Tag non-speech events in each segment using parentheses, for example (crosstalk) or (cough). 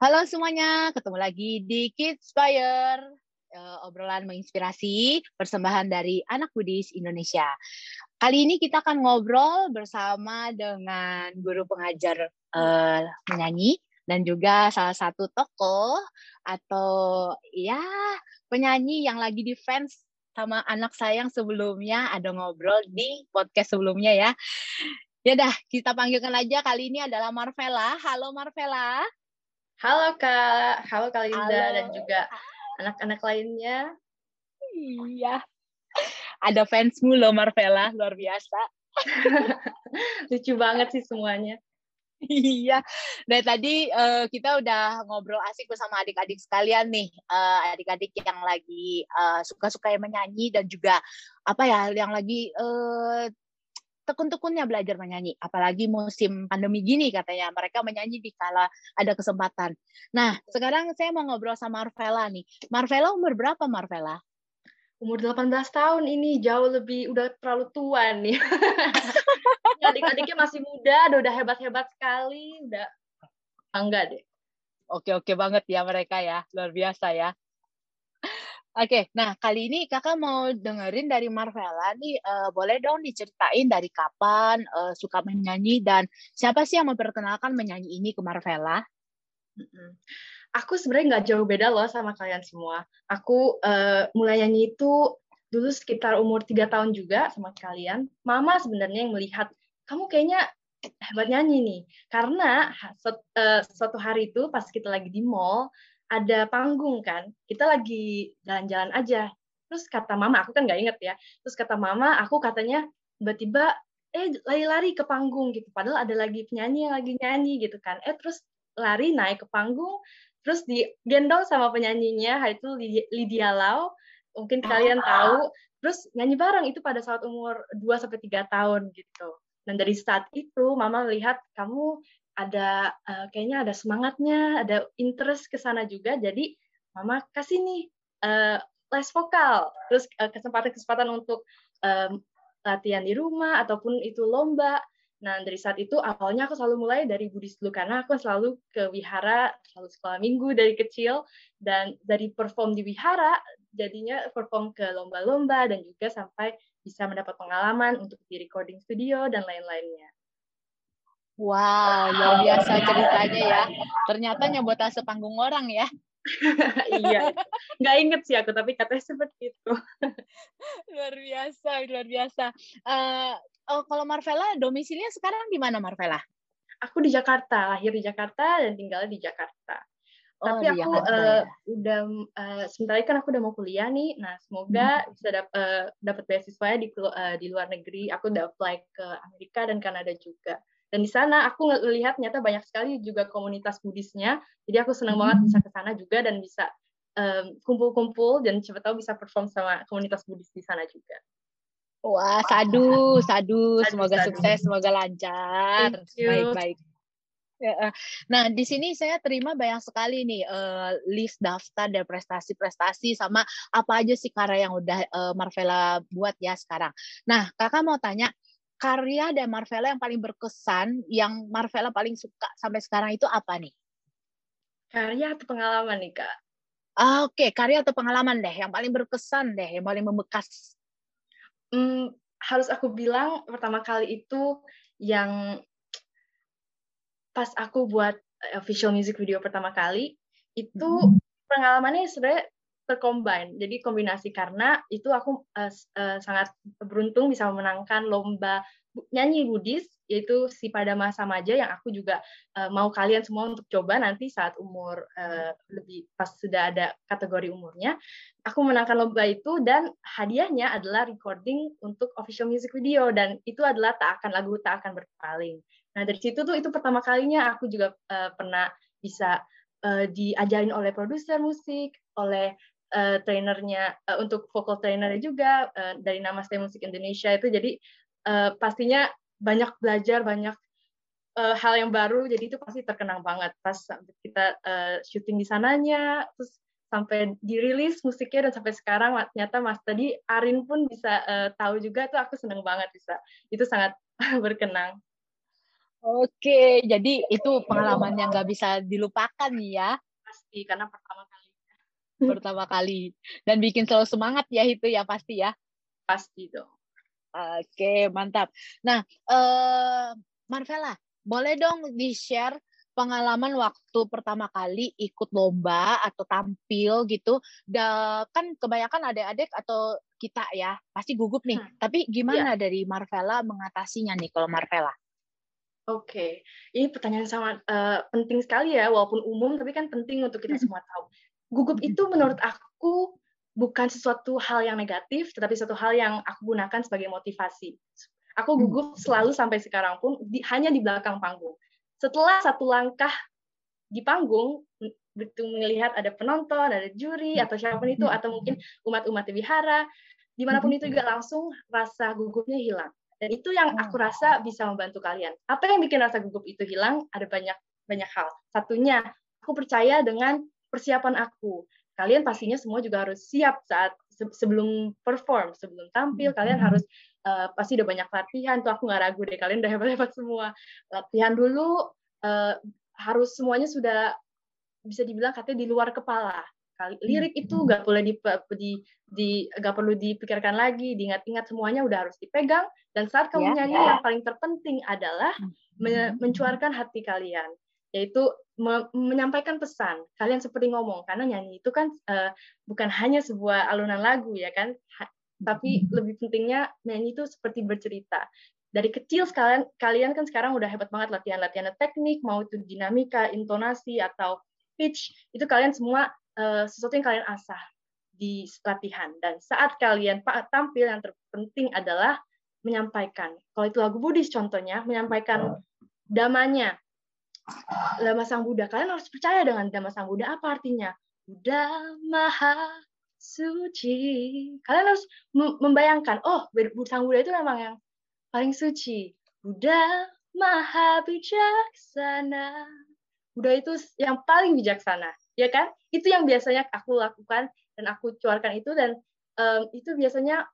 Halo semuanya, ketemu lagi di Kids Fire, uh, obrolan menginspirasi persembahan dari anak Buddhis Indonesia. Kali ini kita akan ngobrol bersama dengan guru pengajar uh, menyanyi dan juga salah satu tokoh atau ya penyanyi yang lagi di fans sama anak sayang sebelumnya ada ngobrol di podcast sebelumnya ya. Ya dah, kita panggilkan aja kali ini adalah Marvela. Halo Marvela. Halo Kak, halo Kak Linda halo. dan juga anak-anak lainnya. Iya. Ada fansmu loh Marvela, luar biasa. (laughs) Lucu banget sih semuanya. Iya, dari tadi uh, kita udah ngobrol asik bersama adik-adik sekalian nih, uh, adik-adik yang lagi uh, suka-suka menyanyi dan juga apa ya, yang lagi uh, tekun-tekunnya belajar menyanyi. Apalagi musim pandemi gini katanya mereka menyanyi di kala ada kesempatan. Nah, sekarang saya mau ngobrol sama Marvela nih. Marvela umur berapa Marvela? Umur 18 tahun ini jauh lebih udah terlalu tua nih. (laughs) Adik-adiknya masih muda, udah hebat-hebat sekali, udah enggak deh. Oke oke banget ya mereka ya, luar biasa ya. Oke, nah kali ini kakak mau dengerin dari Marvela nih, uh, boleh dong diceritain dari kapan uh, suka menyanyi dan siapa sih yang memperkenalkan menyanyi ini ke Marvela? Aku sebenarnya nggak jauh beda loh sama kalian semua. Aku uh, mulai nyanyi itu dulu sekitar umur tiga tahun juga sama kalian. Mama sebenarnya yang melihat kamu kayaknya hebat nyanyi nih, karena suatu hari itu pas kita lagi di mall, ada panggung kan, kita lagi jalan-jalan aja. Terus kata mama, aku kan nggak inget ya. Terus kata mama, aku katanya tiba-tiba eh lari-lari ke panggung gitu. Padahal ada lagi penyanyi yang lagi nyanyi gitu kan. Eh terus lari naik ke panggung, terus digendong sama penyanyinya, itu Lydia Lau. Mungkin kalian tahu. Terus nyanyi bareng itu pada saat umur 2 sampai 3 tahun gitu. Dan dari saat itu mama melihat kamu ada uh, kayaknya ada semangatnya, ada interest ke sana juga. Jadi mama kasih nih uh, les vokal, terus uh, kesempatan-kesempatan untuk um, latihan di rumah ataupun itu lomba. Nah, dari saat itu awalnya aku selalu mulai dari Buddhis dulu karena aku selalu ke wihara, selalu sekolah minggu dari kecil dan dari perform di wihara jadinya perform ke lomba-lomba dan juga sampai bisa mendapat pengalaman untuk di recording studio dan lain-lainnya. Wow, luar biasa ceritanya ya. Ternyata nyebut sepanggung orang ya. (laughs) iya, nggak inget sih aku, tapi katanya seperti itu. (laughs) luar biasa, luar biasa. Uh, oh, kalau Marvela, domisilinya sekarang di mana Marvela? Aku di Jakarta, lahir di Jakarta dan tinggal di Jakarta. Oh, tapi aku Jakarta, uh, ya. udah uh, sementara kan aku udah mau kuliah nih. Nah, semoga hmm. bisa dap, uh, dapat beasiswa di uh, di luar negeri. Aku udah apply ke Amerika dan Kanada juga. Dan di sana aku melihat ternyata banyak sekali juga komunitas Buddhisnya. Jadi aku senang banget bisa ke sana juga dan bisa kumpul-kumpul um, dan siapa tahu bisa perform sama komunitas Buddhis di sana juga. Wah, sadu, sadu, semoga sadu. sukses, semoga lancar. Baik-baik. Eh. nah, di sini saya terima banyak sekali nih uh, list daftar dan prestasi-prestasi sama apa aja sih karya yang udah uh, Marvela buat ya sekarang. Nah, kakak mau tanya, karya dan Marvella yang paling berkesan, yang Marvella paling suka sampai sekarang itu apa nih? Karya atau pengalaman nih, Kak? Ah, Oke, okay. karya atau pengalaman deh, yang paling berkesan deh, yang paling membekas. Hmm, harus aku bilang pertama kali itu yang pas aku buat official music video pertama kali, itu hmm. pengalamannya sebenarnya tercombine. Jadi kombinasi karena itu aku uh, uh, sangat beruntung bisa memenangkan lomba nyanyi Buddhis yaitu si pada masa maja yang aku juga uh, mau kalian semua untuk coba nanti saat umur uh, lebih pas sudah ada kategori umurnya aku menangkan lomba itu dan hadiahnya adalah recording untuk official music video dan itu adalah tak akan lagu tak akan berpaling nah dari situ tuh itu pertama kalinya aku juga uh, pernah bisa uh, diajarin oleh produser musik oleh uh, trainernya uh, untuk vocal trainernya juga uh, dari nama Stay Musik Indonesia itu jadi uh, pastinya banyak belajar banyak uh, hal yang baru jadi itu pasti terkenang banget pas kita uh, syuting di sananya terus sampai dirilis musiknya dan sampai sekarang ternyata Mas tadi Arin pun bisa uh, tahu juga tuh aku seneng banget bisa itu sangat (laughs) berkenang Oke, jadi itu pengalaman yang nggak bisa dilupakan ya. Pasti, karena pertama kali. (laughs) Pertama kali. Dan bikin selalu semangat ya itu ya pasti ya. Pasti dong. Oke, mantap. Nah, eh, Marvella, boleh dong di-share pengalaman waktu pertama kali ikut lomba atau tampil gitu. Da, kan kebanyakan adik-adik atau kita ya pasti gugup nih. Hmm. Tapi gimana yeah. dari Marvella mengatasinya nih kalau Marvella? Oke, ini pertanyaan sangat uh, penting sekali ya, walaupun umum, tapi kan penting untuk kita semua tahu. Gugup itu menurut aku bukan sesuatu hal yang negatif, tetapi suatu hal yang aku gunakan sebagai motivasi. Aku hmm. gugup selalu sampai sekarang pun di, hanya di belakang panggung. Setelah satu langkah di panggung, begitu melihat ada penonton, ada juri, hmm. atau siapa pun itu, atau mungkin umat-umat di wihara, di mana pun itu juga langsung rasa gugupnya hilang. Dan itu yang aku oh. rasa bisa membantu kalian. Apa yang bikin rasa gugup itu hilang? Ada banyak banyak hal. Satunya, aku percaya dengan persiapan aku. Kalian pastinya semua juga harus siap saat sebelum perform, sebelum tampil. Kalian hmm. harus uh, pasti udah banyak latihan. Tuh aku nggak ragu deh. Kalian udah hebat-hebat semua. Latihan dulu. Uh, harus semuanya sudah bisa dibilang katanya di luar kepala lirik itu nggak boleh di, di, di gak perlu dipikirkan lagi, diingat-ingat semuanya udah harus dipegang. Dan saat kamu yeah. nyanyi yang paling terpenting adalah hmm. me mencuarkan hati kalian, yaitu me menyampaikan pesan. Kalian seperti ngomong karena nyanyi itu kan uh, bukan hanya sebuah alunan lagu ya kan, ha tapi hmm. lebih pentingnya nyanyi itu seperti bercerita. Dari kecil sekalian kalian kan sekarang udah hebat banget latihan-latihan teknik, mau itu dinamika, intonasi atau pitch, itu kalian semua uh, sesuatu yang kalian asah di latihan dan saat kalian tampil yang terpenting adalah menyampaikan. Kalau itu lagu Buddhis contohnya, menyampaikan damanya. Dhamma Sang Buddha. Kalian harus percaya dengan Dhamma Sang Buddha. Apa artinya? Buddha Maha Suci. Kalian harus membayangkan, oh, Sang Buddha itu memang yang paling suci. Buddha Maha Bijaksana. Buddha itu yang paling bijaksana ya kan? Itu yang biasanya aku lakukan dan aku keluarkan itu dan um, itu biasanya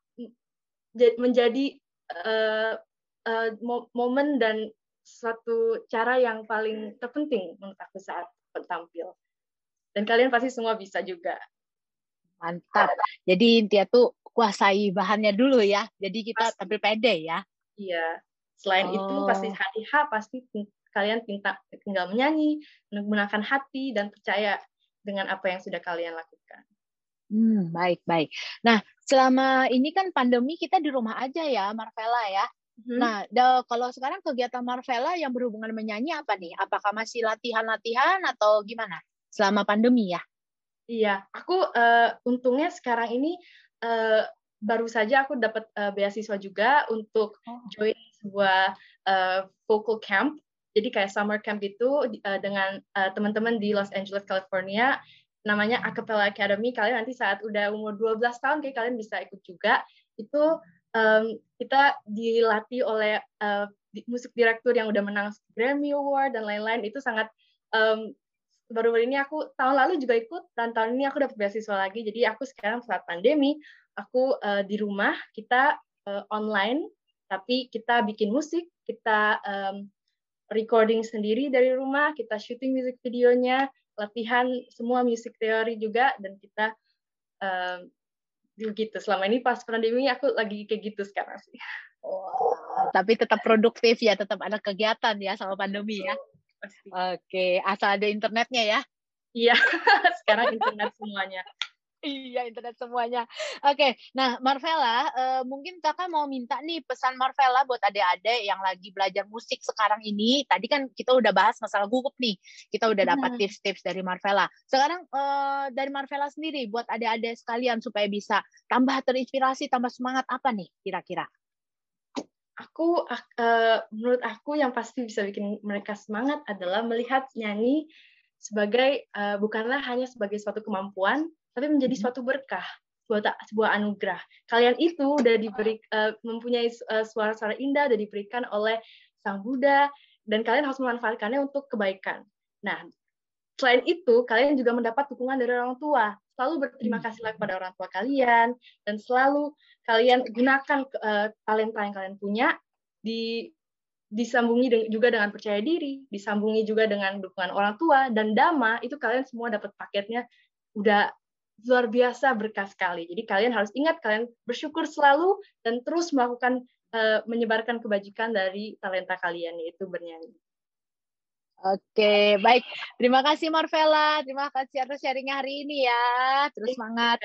menjadi uh, uh, momen dan suatu cara yang paling terpenting menurut aku saat tampil. Dan kalian pasti semua bisa juga. Mantap. Jadi intinya tuh kuasai bahannya dulu ya. Jadi kita pasti. tampil pede ya. Iya. Selain oh. itu pasti hati H pasti kalian tinggal menyanyi, menggunakan hati dan percaya dengan apa yang sudah kalian lakukan. Hmm, baik, baik. Nah, selama ini kan pandemi kita di rumah aja ya, Marvella ya. Hmm. Nah, da, kalau sekarang kegiatan Marvella yang berhubungan menyanyi apa nih? Apakah masih latihan-latihan atau gimana selama pandemi ya? Iya, aku uh, untungnya sekarang ini uh, baru saja aku dapat uh, beasiswa juga untuk oh. join sebuah uh, vocal camp jadi kayak summer camp itu uh, dengan uh, teman-teman di Los Angeles, California, namanya Acapella Academy. Kalian nanti saat udah umur 12 tahun kayak kalian bisa ikut juga. Itu um, kita dilatih oleh uh, musik direktur yang udah menang Grammy Award dan lain-lain. Itu sangat um, baru-baru ini aku tahun lalu juga ikut dan tahun ini aku dapat beasiswa lagi. Jadi aku sekarang saat pandemi aku uh, di rumah kita uh, online tapi kita bikin musik, kita um, recording sendiri dari rumah, kita syuting music videonya, latihan semua music teori juga, dan kita um, gitu. Selama ini pas pandemi aku lagi kayak gitu sekarang sih. Wow, tapi tetap produktif ya, tetap ada kegiatan ya sama pandemi ya. Oke, asal ada internetnya ya. Iya, (laughs) sekarang internet semuanya. Iya, internet semuanya. Oke, nah Marvella, uh, mungkin kakak mau minta nih pesan Marvella buat adik-adik yang lagi belajar musik sekarang ini. Tadi kan kita udah bahas masalah gugup nih, kita udah dapat hmm. tips-tips dari Marvella. Sekarang uh, dari Marvella sendiri, buat adik-adik sekalian supaya bisa tambah terinspirasi, tambah semangat apa nih kira-kira? Aku, uh, menurut aku yang pasti bisa bikin mereka semangat adalah melihat nyanyi sebagai uh, bukanlah hanya sebagai suatu kemampuan, tapi menjadi suatu berkah sebuah sebuah anugerah. Kalian itu udah diberi uh, mempunyai uh, suara-suara indah udah diberikan oleh Sang Buddha dan kalian harus memanfaatkannya untuk kebaikan. Nah, selain itu kalian juga mendapat dukungan dari orang tua. Selalu berterima kasihlah kepada orang tua kalian dan selalu kalian gunakan uh, talenta yang kalian punya di disambungi juga dengan percaya diri, disambungi juga dengan dukungan orang tua dan dama itu kalian semua dapat paketnya udah luar biasa berkah sekali. Jadi kalian harus ingat kalian bersyukur selalu dan terus melakukan uh, menyebarkan kebajikan dari talenta kalian yaitu bernyanyi. Oke, baik. Terima kasih Marvella. Terima kasih atas sharingnya hari ini ya. Terus semangat.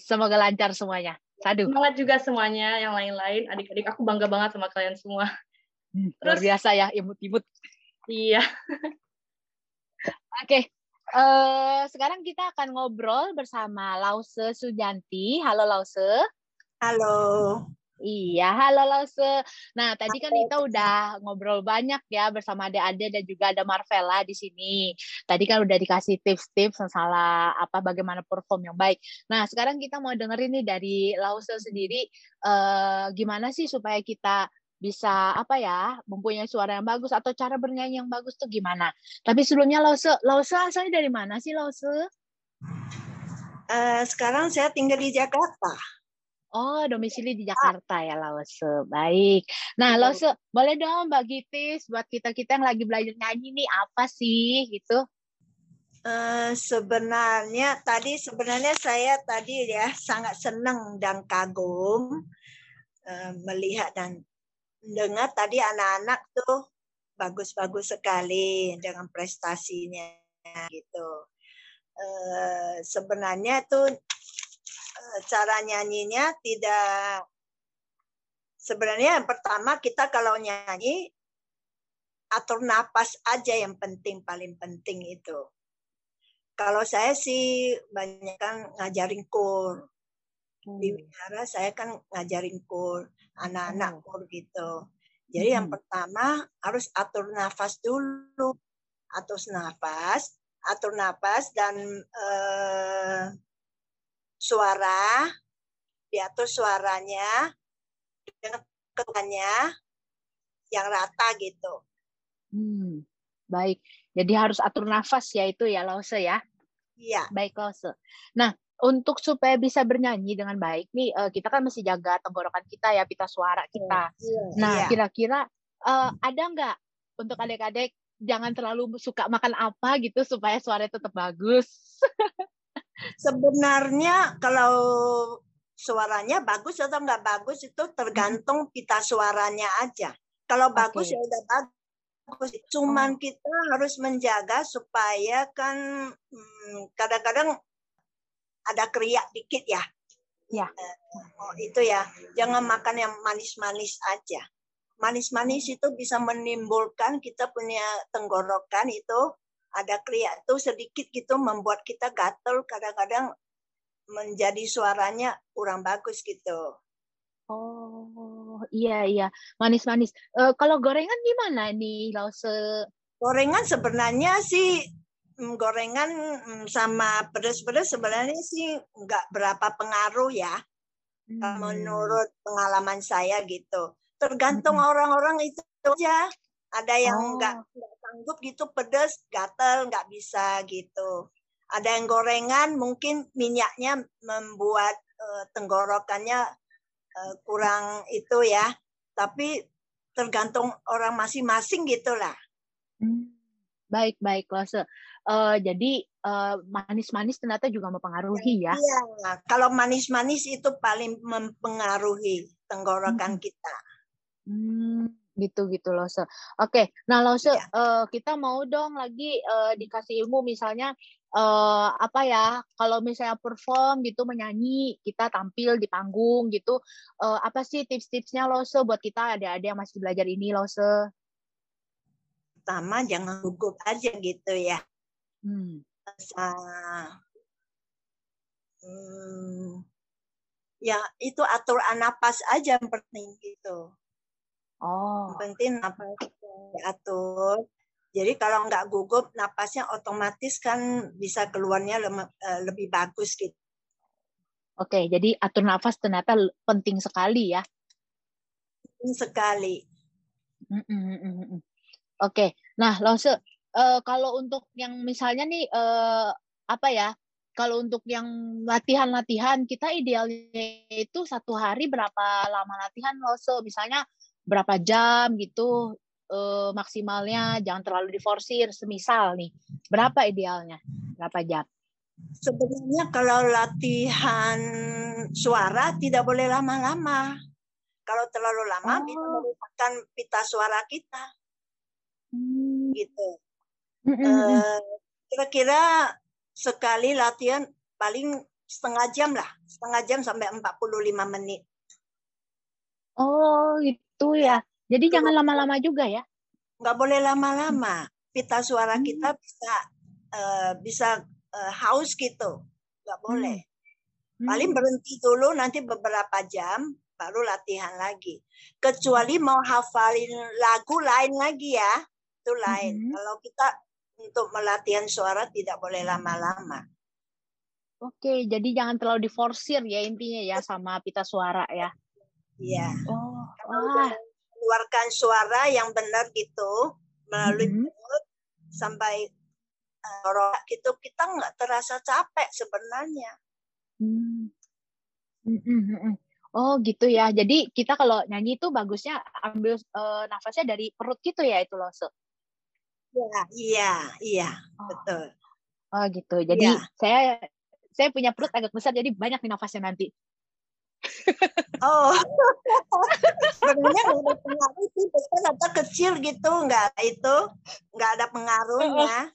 Semoga lancar semuanya. Sadu. Semangat juga semuanya yang lain-lain. Adik-adik, aku bangga banget sama kalian semua. Hmm, Terus, luar biasa ya, imut-imut. Iya. Oke, uh, sekarang kita akan ngobrol bersama Lause Sujanti. Halo Lause. Halo. Iya, halo Lause. Nah, tadi kan kita udah ngobrol banyak ya bersama Ade-Ade dan juga ada Marvella di sini. Tadi kan udah dikasih tips-tips masalah apa bagaimana perform yang baik. Nah, sekarang kita mau dengerin nih dari Lause sendiri eh, gimana sih supaya kita bisa apa ya mempunyai suara yang bagus atau cara bernyanyi yang bagus tuh gimana? Tapi sebelumnya Lause, Lause asalnya dari mana sih Lause? Uh, sekarang saya tinggal di Jakarta. Oh, domisili di Jakarta ya, Lause. Baik. Nah, iya. Lause, boleh dong bagi tips buat kita-kita yang lagi belajar nyanyi nih, apa sih gitu? Uh, sebenarnya tadi sebenarnya saya tadi ya sangat senang dan kagum uh, melihat dan dengar tadi anak-anak tuh bagus-bagus sekali dengan prestasinya gitu. Uh, sebenarnya tuh cara nyanyinya tidak sebenarnya yang pertama kita kalau nyanyi atur napas aja yang penting paling penting itu. Kalau saya sih banyak kan ngajarin kur. Di hmm. wihara saya kan ngajarin kur, anak-anak oh. kur gitu. Jadi hmm. yang pertama harus atur nafas dulu. Atur nafas, atur nafas dan eh, suara, diatur suaranya dengan ketukannya yang rata gitu. Hmm, baik. Jadi harus atur nafas ya itu ya Lause ya. Iya. Baik Lause. Nah, untuk supaya bisa bernyanyi dengan baik nih uh, kita kan mesti jaga tenggorokan kita ya pita suara kita. Iya. Nah, iya. kira-kira uh, ada nggak untuk adik-adik jangan terlalu suka makan apa gitu supaya suara tetap bagus. (laughs) Sebenarnya kalau suaranya bagus atau nggak bagus itu tergantung pita suaranya aja. Kalau bagus okay. ya udah bagus. Cuman oh. kita harus menjaga supaya kan hmm, kadang-kadang hmm, ada kriak dikit ya. Ya. Oh, itu ya. Jangan makan yang manis-manis aja. Manis-manis itu bisa menimbulkan kita punya tenggorokan itu ada kriak itu sedikit gitu membuat kita gatel kadang-kadang menjadi suaranya kurang bagus gitu. Oh iya iya manis-manis. Uh, kalau gorengan gimana nih Lause? Gorengan sebenarnya sih gorengan mm, sama pedas-pedas sebenarnya sih nggak berapa pengaruh ya. Hmm. Menurut pengalaman saya gitu. Tergantung hmm. orang-orang hmm. itu aja. Ada yang nggak oh sanggup gitu pedes, gatel, nggak bisa gitu. Ada yang gorengan mungkin minyaknya membuat uh, tenggorokannya uh, kurang itu ya. Tapi tergantung orang masing-masing gitulah. Hmm. Baik, baik, Lose. Uh, jadi manis-manis uh, ternyata juga mempengaruhi ya? Iya, kalau manis-manis itu paling mempengaruhi tenggorokan hmm. kita. Hmm gitu gitu loh se. Oke, nah loh se, ya. uh, kita mau dong lagi uh, dikasih ilmu misalnya uh, apa ya kalau misalnya perform gitu menyanyi kita tampil di panggung gitu uh, apa sih tips-tipsnya loh se buat kita ada-ada yang masih belajar ini loh se. Pertama jangan gugup aja gitu ya. Hmm. hmm, ya itu atur napas aja yang penting gitu. Oh. penting napas diatur. Jadi kalau nggak gugup, napasnya otomatis kan bisa keluarnya eh, lebih bagus gitu. Oke, jadi atur nafas ternyata penting sekali ya. Penting sekali. Mm -mm. Oke, nah Lose, uh, kalau untuk yang misalnya nih uh, apa ya, kalau untuk yang latihan-latihan kita idealnya itu satu hari berapa lama latihan Lose? Misalnya berapa jam gitu uh, maksimalnya jangan terlalu diforsir semisal nih berapa idealnya berapa jam sebenarnya kalau latihan suara tidak boleh lama-lama kalau terlalu lama oh. bisa merupakan pita suara kita hmm. gitu uh, kira-kira sekali latihan paling setengah jam lah setengah jam sampai 45 menit oh itu ya jadi Tuh. jangan lama-lama juga ya? Nggak boleh lama-lama. Pita suara hmm. kita bisa uh, bisa uh, haus gitu. Nggak boleh. Hmm. Paling berhenti dulu nanti beberapa jam baru latihan lagi. Kecuali mau hafalin lagu lain lagi ya, itu lain. Hmm. Kalau kita untuk melatihan suara tidak boleh lama-lama. Oke, jadi jangan terlalu diforsir ya intinya ya sama pita suara ya. Iya. Oh, wah mengeluarkan suara yang benar gitu melalui mm -hmm. mulut sampai uh, gitu kita nggak terasa capek sebenarnya. Mm -hmm. Oh gitu ya. Jadi kita kalau nyanyi itu bagusnya ambil uh, nafasnya dari perut gitu ya itu loh. Ya, iya, iya, oh. betul. Oh gitu. Jadi ya. saya saya punya perut agak besar jadi banyak nafasnya nanti. Oh, sebenarnya nggak ada pengaruh sih, besar atau kecil gitu, nggak itu, nggak ada pengaruhnya.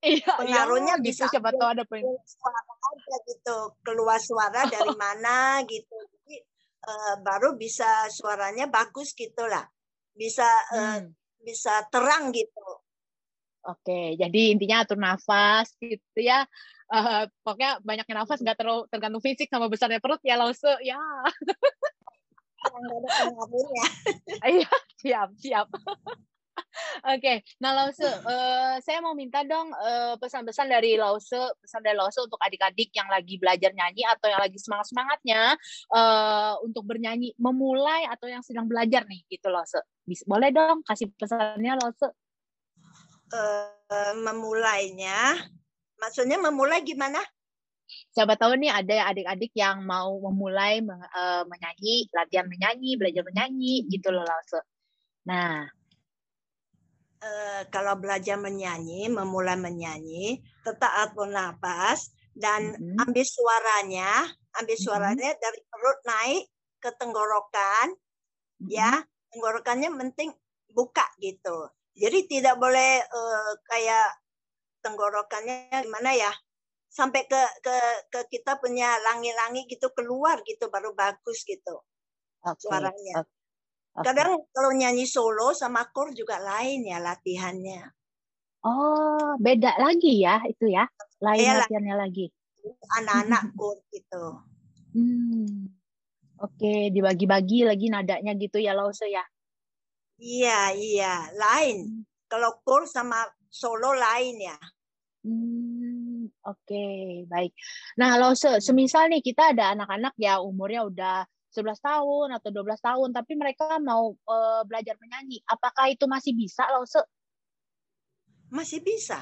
Iya, iya pengaruhnya iya, bisa gitu, siapa tahu ada pengaruh. suara aja gitu, keluar suara dari (laughs) mana gitu. Jadi uh, baru bisa suaranya bagus gitulah, bisa uh, bisa terang gitu. Oke, jadi intinya atur nafas gitu ya uh, pokoknya banyaknya nafas nggak terlalu tergantung fisik sama besarnya perut ya lause ya (laughs) iya siap siap Oke, okay. nah Lause, uh, saya mau minta dong uh, pesan-pesan dari Lause, pesan dari Lause untuk adik-adik yang lagi belajar nyanyi atau yang lagi semangat-semangatnya uh, untuk bernyanyi, memulai atau yang sedang belajar nih, gitu Lause. Bisa, boleh dong kasih pesannya Lause? Uh, memulainya Maksudnya memulai gimana? Siapa tahu nih ada adik-adik yang mau memulai uh, menyanyi, latihan menyanyi, belajar menyanyi gitu loh langsung. Nah, uh, kalau belajar menyanyi, memulai menyanyi, tetap atur nafas dan mm -hmm. ambil suaranya, ambil suaranya mm -hmm. dari perut naik ke tenggorokan, mm -hmm. ya, tenggorokannya penting buka gitu. Jadi tidak boleh uh, kayak tenggorokannya gimana ya sampai ke ke ke kita punya langit-langit gitu keluar gitu baru bagus gitu okay. suaranya. Okay. Kadang kalau nyanyi solo sama kor juga lain ya latihannya. Oh, beda lagi ya itu ya. Lain ya, latihannya lagi. Anak-anak (laughs) kor gitu. Hmm. Oke, okay, dibagi-bagi lagi nadanya gitu ya Lause ya. Iya, iya, lain. Hmm. Kalau kor sama solo lain ya. Hmm, oke, okay, baik. Nah, kalau se semisal nih kita ada anak-anak ya umurnya udah 11 tahun atau 12 tahun tapi mereka mau uh, belajar menyanyi, apakah itu masih bisa loh se? Masih bisa.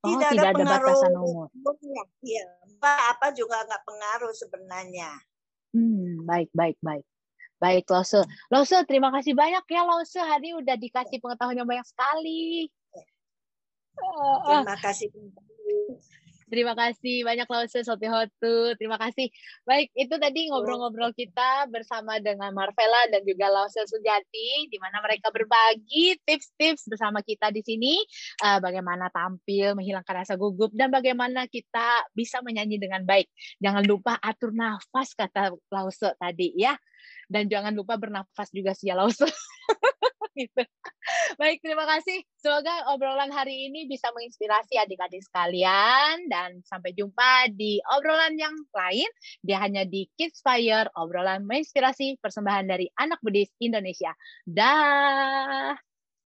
Oh, tidak, tidak ada, ada pengaruh batasan umur. Iya, apa juga nggak pengaruh sebenarnya. Hmm, baik, baik, baik. Baik, Lose. Lose, terima kasih banyak ya Lose. Hari udah dikasih pengetahuan yang banyak sekali. Terima kasih. Terima kasih banyak Lause Soti Hotu. Terima kasih. Baik, itu tadi ngobrol-ngobrol kita bersama dengan Marvela dan juga Lause Sujati di mana mereka berbagi tips-tips bersama kita di sini uh, bagaimana tampil, menghilangkan rasa gugup dan bagaimana kita bisa menyanyi dengan baik. Jangan lupa atur nafas kata Lause tadi ya. Dan jangan lupa bernafas juga sih ya Lause. (laughs) gitu. Baik, terima kasih. Semoga obrolan hari ini bisa menginspirasi adik-adik sekalian dan sampai jumpa di obrolan yang lain. Dia hanya di Kids Fire, obrolan menginspirasi persembahan dari anak Buddhis Indonesia. Dah.